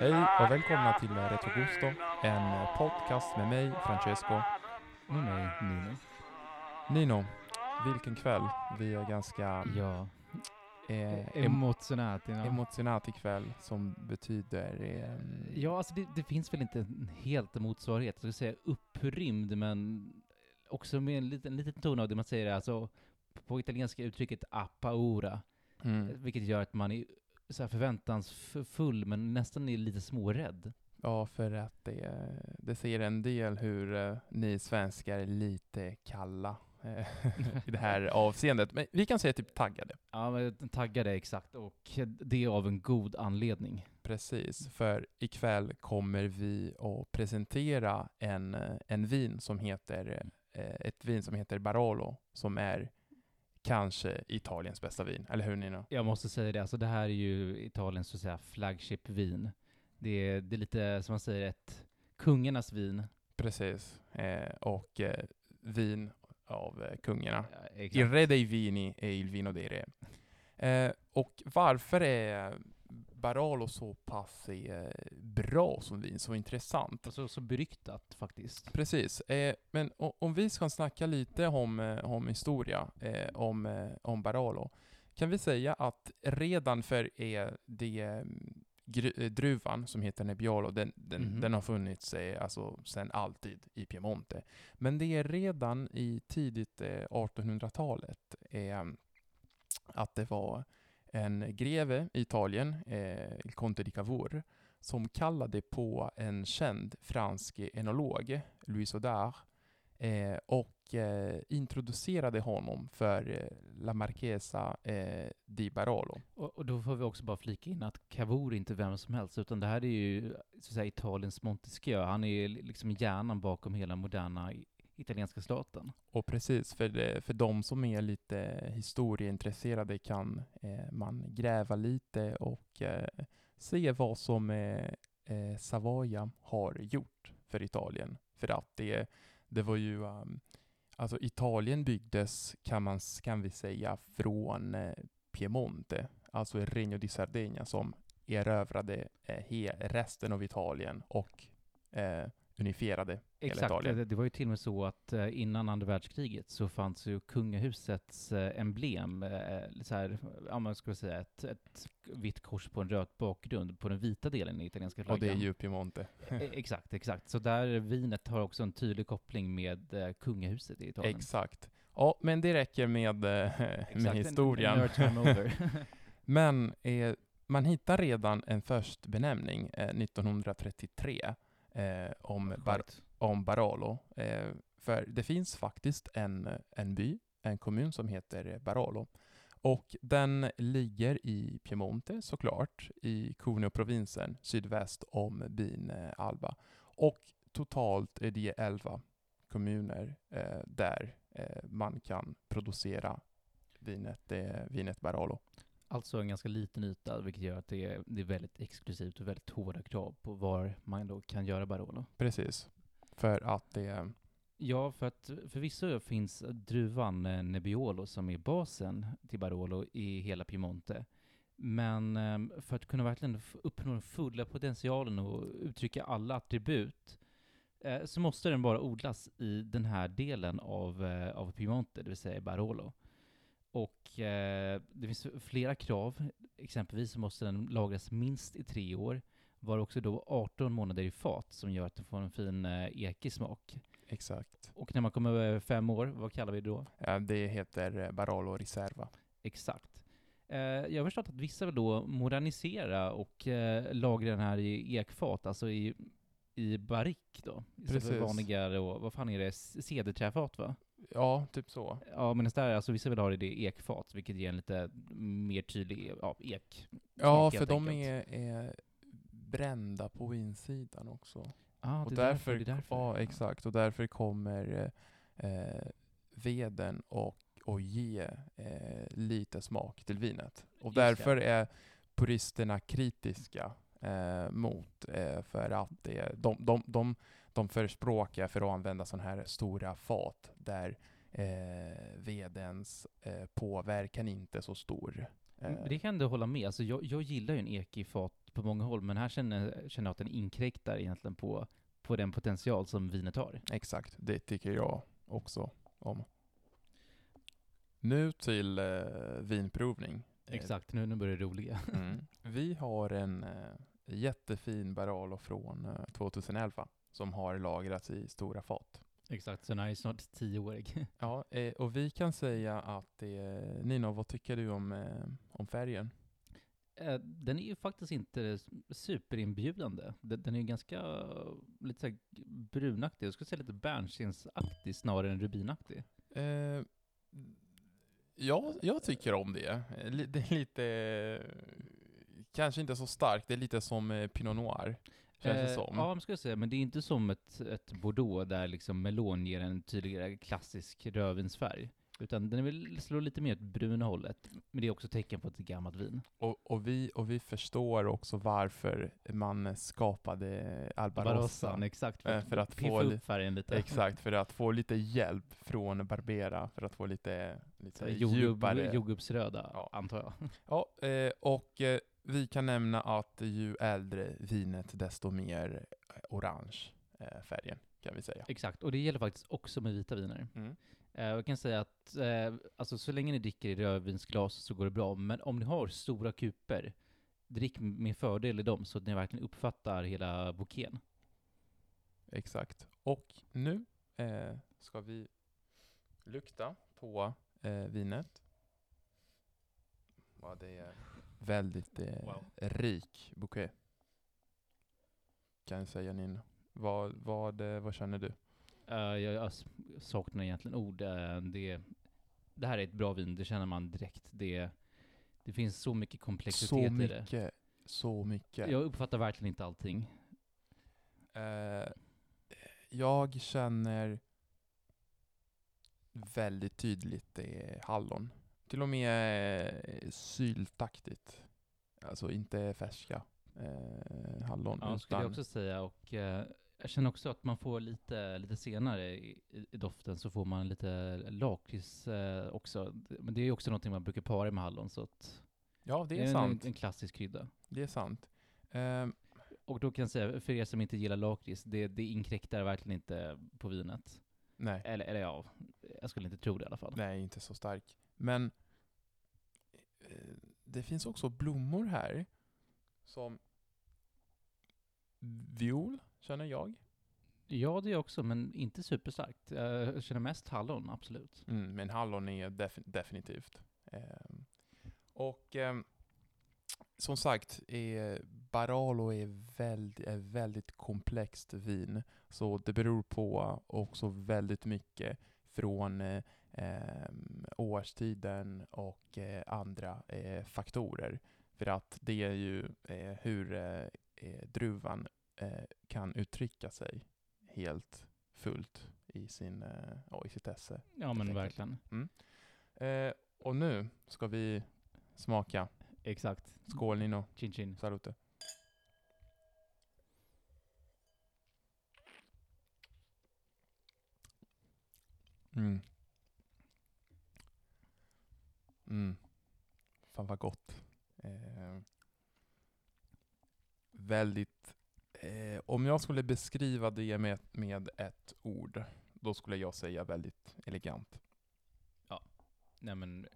Hej och välkomna till Retro Gusto, en podcast med mig, Francesco. Och mig, Nino. Nino, vilken kväll. Vi är ganska Ja. eh, em- Emozionati. Ja. emotionati kväll, som betyder... Eh, ja, alltså det, det finns väl inte en helt motsvarighet. Jag skulle säga upprymd, men också med en liten, liten ton av det man säger, alltså på italienska uttrycket a paura, mm, vilket gör att man är så här förväntansfull, men nästan är lite smårädd. ja, för att det, det säger en del hur eh, ni svenskar är lite kalla eh, i det här avseendet. Men vi kan säga typ taggade. Ja, men taggade exakt, och det är av en god anledning. Precis, för ikväll kommer vi att presentera en, en vin som heter, eh, ett vin som heter Barolo, som är kanske Italiens bästa vin. Eller hur Nina? Jag måste säga det, alltså det här är ju Italiens så att säga flagship-vin. Det är, det är lite, som man säger, ett kungarnas vin. Precis. Eh, och eh, vin av eh, kungarna. Ja, Il re dei vini e il vino dei re. Eh, och varför är Barolo så pass eh, bra som vin, så intressant? Och så, så beryktat faktiskt. Precis, eh, men om vi ska snacka lite om, eh, om historia, eh, om, eh, om Barolo, kan vi säga att redan för eh, det mm, eh, druvan som heter Nebbiolo, den, den, Mhm. den har funnits eh, alltså sedan alltid i Piemonte. Men det är redan i tidigt eh, 1800-talet eh, att det var en greve i Italien, eh, Conte di Cavour, som kallade på en känd fransk enolog, Louis Audard, eh, och eh, introducerade honom för eh, La Marchesa eh, di Barolo. Och, och då får vi också bara flika in att Cavour är inte vem som helst, utan det här är ju så att säga Italiens Montesquieu. Han är liksom hjärnan bakom hela moderna italienska staten. Och precis, för, det- för de som är lite historieintresserade kan eh, man gräva lite och eh, se vad som eh, eh Savoia har gjort för Italien. För att det, det var ju, um, alltså Italien byggdes kan man kan vi säga från eh, Piemonte, alltså Regno di Sardegna som erövrade eh, resten av Italien och eh, unifierade hela Exakt, Italien. det, det var ju till och med så att eh, innan andra världskriget så fanns ju kungahusets eh, emblem, eh, så här, ja man skulle säga ett, ett vitt kors på en röd bakgrund på den vita delen i italienska Och flaggan. det är ju Piemonte. Eh, Exakt, exakt. Så där vinet har också en tydlig koppling med kungahuset i Italien. Exakt. Ja, men det räcker med, med Exakt, historien. men eh, man hittar redan en först benämning eh, 1933 eh, om, bar, om Barolo. Eh, för det finns faktiskt en, en by, en kommun som heter Barolo. Och den ligger i Piemonte såklart, i Cuneo-provinsen sydväst om byn eh, Alba. Och totalt är det 11 kommuner eh, där eh, man kan producera vinet, eh, vinet Barolo. Alltså en ganska liten yta, vilket gör att det är, det är väldigt exklusivt och väldigt hårda krav på var man då kan göra Barolo. Precis. För att det... Ja, för att förvisso finns druvan eh, Nebbiolo som är basen till Barolo i hela Piemonte. Men eh, för att kunna verkligen uppnå den fulla potentialen och uttrycka alla attribut eh, så måste den bara odlas i den här delen av, eh, av Piemonte, det vill säga Barolo. Och eh, det finns flera krav. Exempelvis måste den lagras minst i tre år, var också då 18 månader i fat som gör att den får en fin eh, ekig smak. Exakt. Och när man kommer över fem år, vad kallar vi det då? Ja, det heter eh, Barolo Riserva. Exakt. Eh, jag har förstått att vissa vill då modernisera och eh, lagra den här i ekfat, alltså i, i barrick då. Istället för Precis. vanliga, då, vad fan är det, cederträfat va? Ja, typ så. Ja, men där, alltså vissa vill ha det i ekfat, vilket ger en lite mer tydlig, ja, ek. Ja, för de är, är brända på insidan också. Ah, och det är därför, det är därför. ja exakt, och därför kommer eh, veden och, och ge eh, lite smak till vinet. Och Just det. därför är puristerna kritiska eh, mot, eh, för att det, de, de, de, de förespråkar för att använda sådana här stora fat där eh, vedens eh, påverkan inte är så stor. Eh, Mm, Det kan ändå hålla med. Alltså jag, jag gillar ju en ek i fat på många håll, men här känner, känner jag att den inkräktar egentligen på, på den potential som vinet har. Exakt, det tycker jag också om. Nu till eh, vinprovning. Eh, Exakt, nu, nu börjar det roliga. Mm. Vi har en eh, jättefin Barolo från eh, 2011 som har lagrats i stora fat. Exakt, så den är snart tioårig. Ja, eh, och vi kan säga att det Nino, vad tycker du om, eh, om färgen? Eh, Den är ju faktiskt inte superinbjudande. Den är ju ganska lite så brunaktig. Jag skulle säga lite bärnstensaktig snarare än rubinaktig. Eh, ja, jag tycker om det. Eh, Det är lite, eh, kanske inte så starkt, det är lite som eh, Pinot Noir, känns det Eh, som. Ja, ska jag säga. Men det är inte som ett, ett Bordeaux där liksom melon ger en tydligare klassisk rödvinsfärg. Utan den vill slå lite mer åt bruna hållet. Men det är också tecken på ett gammalt vin. Och, och, vi, och vi förstår också varför man skapade Albarossa. Barossan, exakt. Eh, för att få upp färgen lite. Exakt, för att få lite hjälp från Barbera, för att få lite, lite jordgubb, djupare. jordgubbsröda, Ja. antar jag. Ja, och vi kan nämna att ju äldre vinet, desto mer eh, orange eh, färgen, kan vi säga. Exakt, och det gäller faktiskt också med vita viner. Mm. Eh, jag kan säga att alltså, så länge ni dricker i rödvinsglas så går det bra, men om ni har stora kuper, drick med fördel i dem så att ni verkligen uppfattar hela bouqueten. Exakt. Och nu eh, ska vi lukta på eh, vinet. Ja, det är väldigt eh, Wow. rik bouquet. Kan jag säga Nino. Vad, vad, eh, vad känner du? Eh, jag, jag saknar egentligen ord. Eh, det, det här är ett bra vin, det känner man direkt. Det, det finns så mycket komplexitet Så i det. mycket, så mycket. Jag uppfattar verkligen inte allting. Eh, jag känner väldigt tydligt eh, hallon. Till och med eh, syltaktigt. Alltså inte färska eh, hallon. Ja, skulle jag utan- också säga. Och eh, jag känner också att man får lite, lite senare i, i, doften så får man lite lakrits eh, också. Men det är ju också någonting man brukar para med hallon så att ja, det är, en, sant. en klassisk krydda. Det är sant. Ehm, Och då kan jag säga, för er som inte gillar lakrits, det, det inkräktar verkligen inte på vinet. nej, Eller, eller ja, jag skulle inte tro det i alla fall. nej, inte så stark. Men eh, det finns också blommor här som viol, känner jag. Ja, det också, men inte superstarkt. Jag känner mest hallon, absolut. Mm, men hallon är def- definitivt. Ehm, och ehm, som sagt, eh, Barolo är väldigt, är väldigt komplext vin. Så det beror på också väldigt mycket från eh, årstiden och eh, andra eh, faktorer. För att det är ju eh, hur eh, eh, druvan kan uttrycka sig helt fullt i, sin, eh, i sitt esse. Ja, men verkligen. Eh, och nu ska vi smaka. Exakt. Skål Nino, Chin chin. salute. Mm. Mm. Fan vad gott. Eh, väldigt, eh, om jag skulle beskriva det med, med ett ord, då skulle jag säga väldigt elegant. Nej men, eh,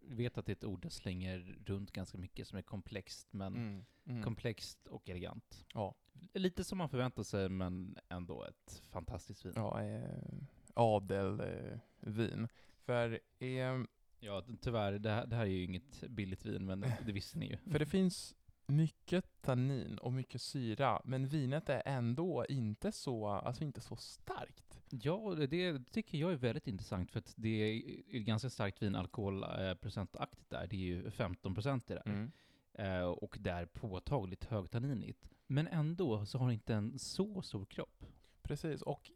vet att det är ett ord jag slänger runt ganska mycket som är komplext, men Mm. Mm. komplext och elegant. Ja. Lite som man förväntar sig, men ändå ett fantastiskt vin. ja, eh, adelvin. Eh. För, eh, Ja, tyvärr, det här, det här är ju inget billigt vin, men det visste ni ju. för det finns mycket tannin och mycket syra, men vinet är ändå inte så, alltså inte så starkt. Ja, det- tycker jag är väldigt intressant, för att det är ganska starkt vin alkoholprocentaktigt där. Det är ju 15 procent i det där. Mm. Eh, och det är påtagligt högtanninigt. Men ändå så har det inte en så stor kropp. Precis, och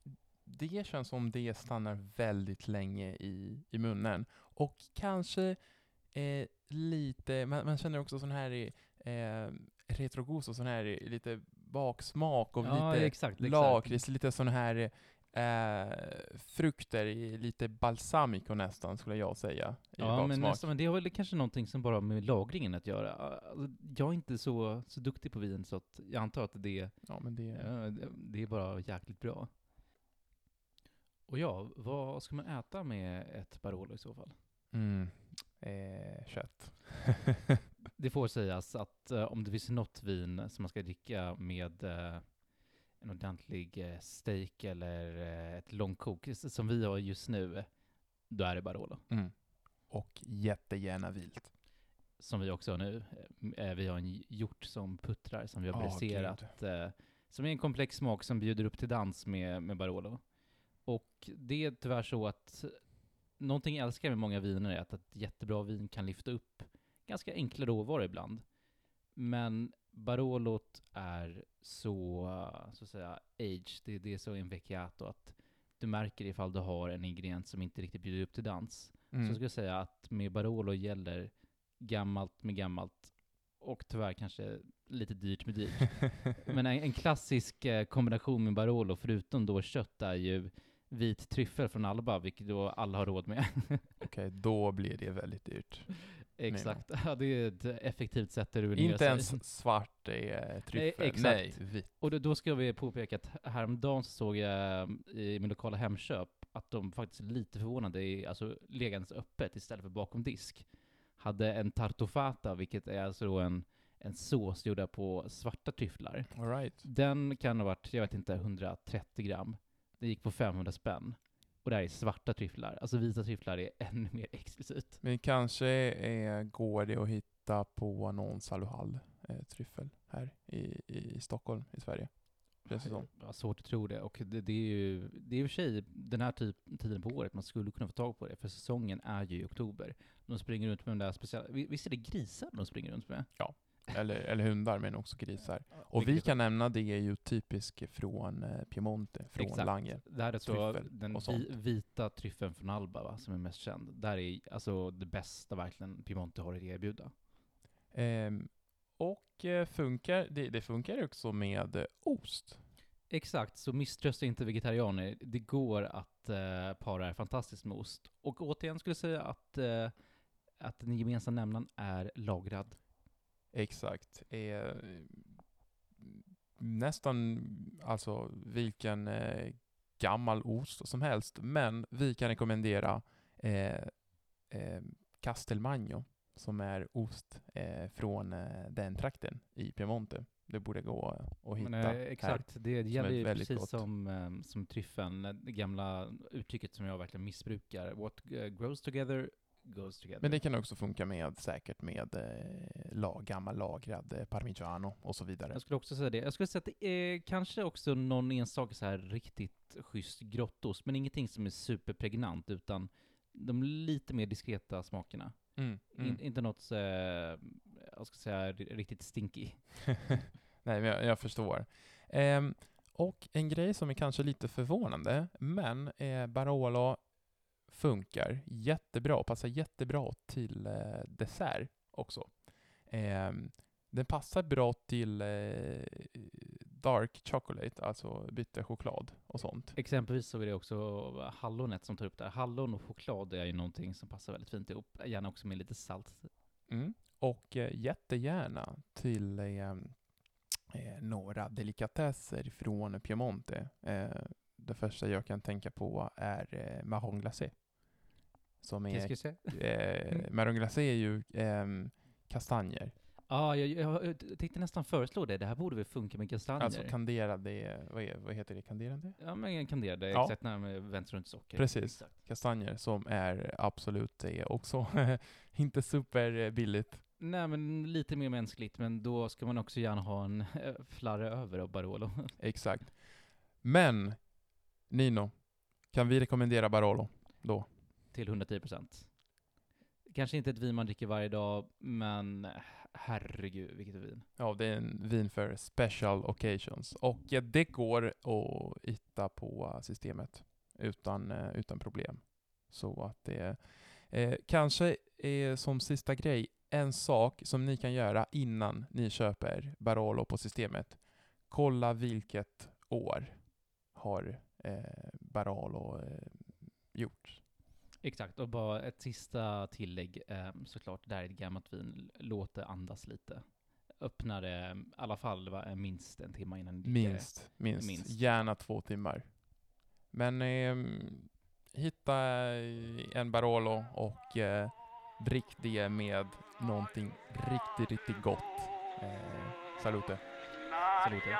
det känns som det stannar väldigt länge i, i munnen. Och kanske eh, lite, man, man känner också sån här eh, retrogos och sån här lite baksmak och ja, lite exakt. lakrits, lite sån här eh, frukter i lite balsamico nästan, skulle jag säga. I Ja, men, nästan, men det har väl kanske någonting som bara har med lagringen att göra. Alltså, jag är inte så, så duktig på vin så att jag antar att det, Ja, men det, det- det är bara jäkligt bra. Och ja, vad ska man äta med ett Barolo i så fall? mm, eh, kött. Det får sägas att eh, om det finns något vin som man ska dricka med eh, en ordentlig eh, steak eller eh, ett långkok, som vi har just nu, då är det Barolo. mm. Och jättegärna vilt. Som vi också har nu. Eh, Vi har en hjort som puttrar, som vi har Åh, briserat. eh, som är en komplex smak som bjuder upp till dans med, med Barolo. Och det är tyvärr så att någonting jag älskar med många viner är att ett jättebra vin kan lyfta upp ganska enkla råvaror ibland. Men Barolot är så, så att säga, age, det, det är så invecchiato att du märker ifall du har en ingrediens som inte riktigt bjuder upp till dans. Så Mm. jag skulle säga att med Barolo gäller gammalt med gammalt och tyvärr kanske lite dyrt med dyrt. Men en, en klassisk eh, kombination med Barolo, förutom då kött, är ju vit tryffel från Alba, vilket då alla har råd med. Okej, då blir det väldigt dyrt. Exakt, ja, det är ett effektivt sätt att ruinera Inte ens svart är tryffel. exakt. Nej, vitt. Och då, då ska vi påpeka att häromdagen så såg jag eh, i min lokala Hemköp att de faktiskt lite förvånade, i, alltså legandes öppet istället för bakom disk, hade en tartofata, vilket är alltså då en, en sås gjord på svarta tryfflar. Right. Den kan ha varit, jag vet inte, 130 gram. Det gick på 500 spänn. Och det här är svarta tryfflar. Alltså vita tryfflar är ännu mer exklusivt. Men kanske är, går det att hitta på någon saluhall eh, tryffel här i, i Stockholm, i Sverige. Känns det som. Jag har svårt att tro det. Och det, det är ju, det är i och för sig den här typ, tiden på året man skulle kunna få tag på det, för säsongen är ju i oktober. De springer runt med de där speciella, vi- visst är det grisar de springer runt med? Eller, eller hundar, men också grisar. Och vi kan nämna det är ju typiskt från eh, Piemonte, från Exakt. Lange. Det här är så den vita tryffeln från Alba va, som är mest känd. Där är alltså det bästa verkligen Piemonte har att erbjuda. Ehm, och eh, funkar, det, det funkar också med eh, ost. Exakt, så misströsta inte vegetarianer. Det går att eh, para här fantastiskt med ost. Och återigen skulle jag säga att, eh, att den gemensamma nämnaren är lagrad. Exakt. Eh, nästan alltså vilken eh, gammal ost som helst. Men vi kan rekommendera eh, eh, Castelmagno som är ost eh, från den trakten i Piemonte. Det borde gå att hitta Men, exakt, det gäller är ju precis gott. som, eh, som tryffeln, det gamla uttrycket som jag verkligen missbrukar. What grows together goes together. Men det kan också funka med säkert med eh, lag, gammal lagrad eh, parmigiano och så vidare. Jag skulle också säga det. Jag skulle säga att det är kanske också någon enstaka så här riktigt schysst grottost, men ingenting som är superpregnant, utan de lite mer diskreta smakerna. Mm, mm. In, inte något, eh, jag ska säga, ri- riktigt stinky. Nej, men jag, jag förstår. Ehm, och en grej som är kanske lite förvånande, men eh, Barolo funkar jättebra och passar jättebra till eh, dessert också. Ehm, den passar bra till eh, dark chocolate, alltså bitter choklad och sånt. Exempelvis så är det också hallonet som tar upp det. Hallon och choklad är ju någonting som passar väldigt fint ihop, gärna också med lite salt. Mm. Och eh, jättegärna till eh, eh, några delikatesser från Piemonte. Eh, det första jag kan tänka på är eh, marron glacé. Som Qu'est-ce är, que eh, marron glacé är ju ehm, kastanjer. Ja, jag, jag, tänkte nästan föreslå det. Det här borde väl funka med kastanjer? Alltså kanderade, vad, är, vad heter det, kanderade? ja, men kanderade, Ja. exakt när man vänt runt socker. Precis. Exakt. Kastanjer som är absolut det också. Inte superbilligt. Nej, men lite mer mänskligt, men då ska man också gärna ha en eh, flarra över av Barolo. Exakt. Men, Nino, kan vi rekommendera Barolo då? Till 110%. Kanske inte ett vin man dricker varje dag, men herregud vilket vin. Ja, det är en vin för special occasions. Och det går att hitta på systemet utan, eh, utan problem. Så att det eh, kanske är som sista grej, en sak som ni kan göra innan ni köper Barolo på systemet. Kolla vilket år har eh, Barolo eh, gjort. Exakt, och bara ett sista tillägg eh, såklart, det här är ett gammalt vin, låt det andas lite. Öppna det i alla fall va, minst en timme innan det. Minst, minst, Minst. Gärna två timmar. Men eh, hitta en Barolo och eh, drick det med någonting riktigt, riktigt gott. Eh, salute. Salute.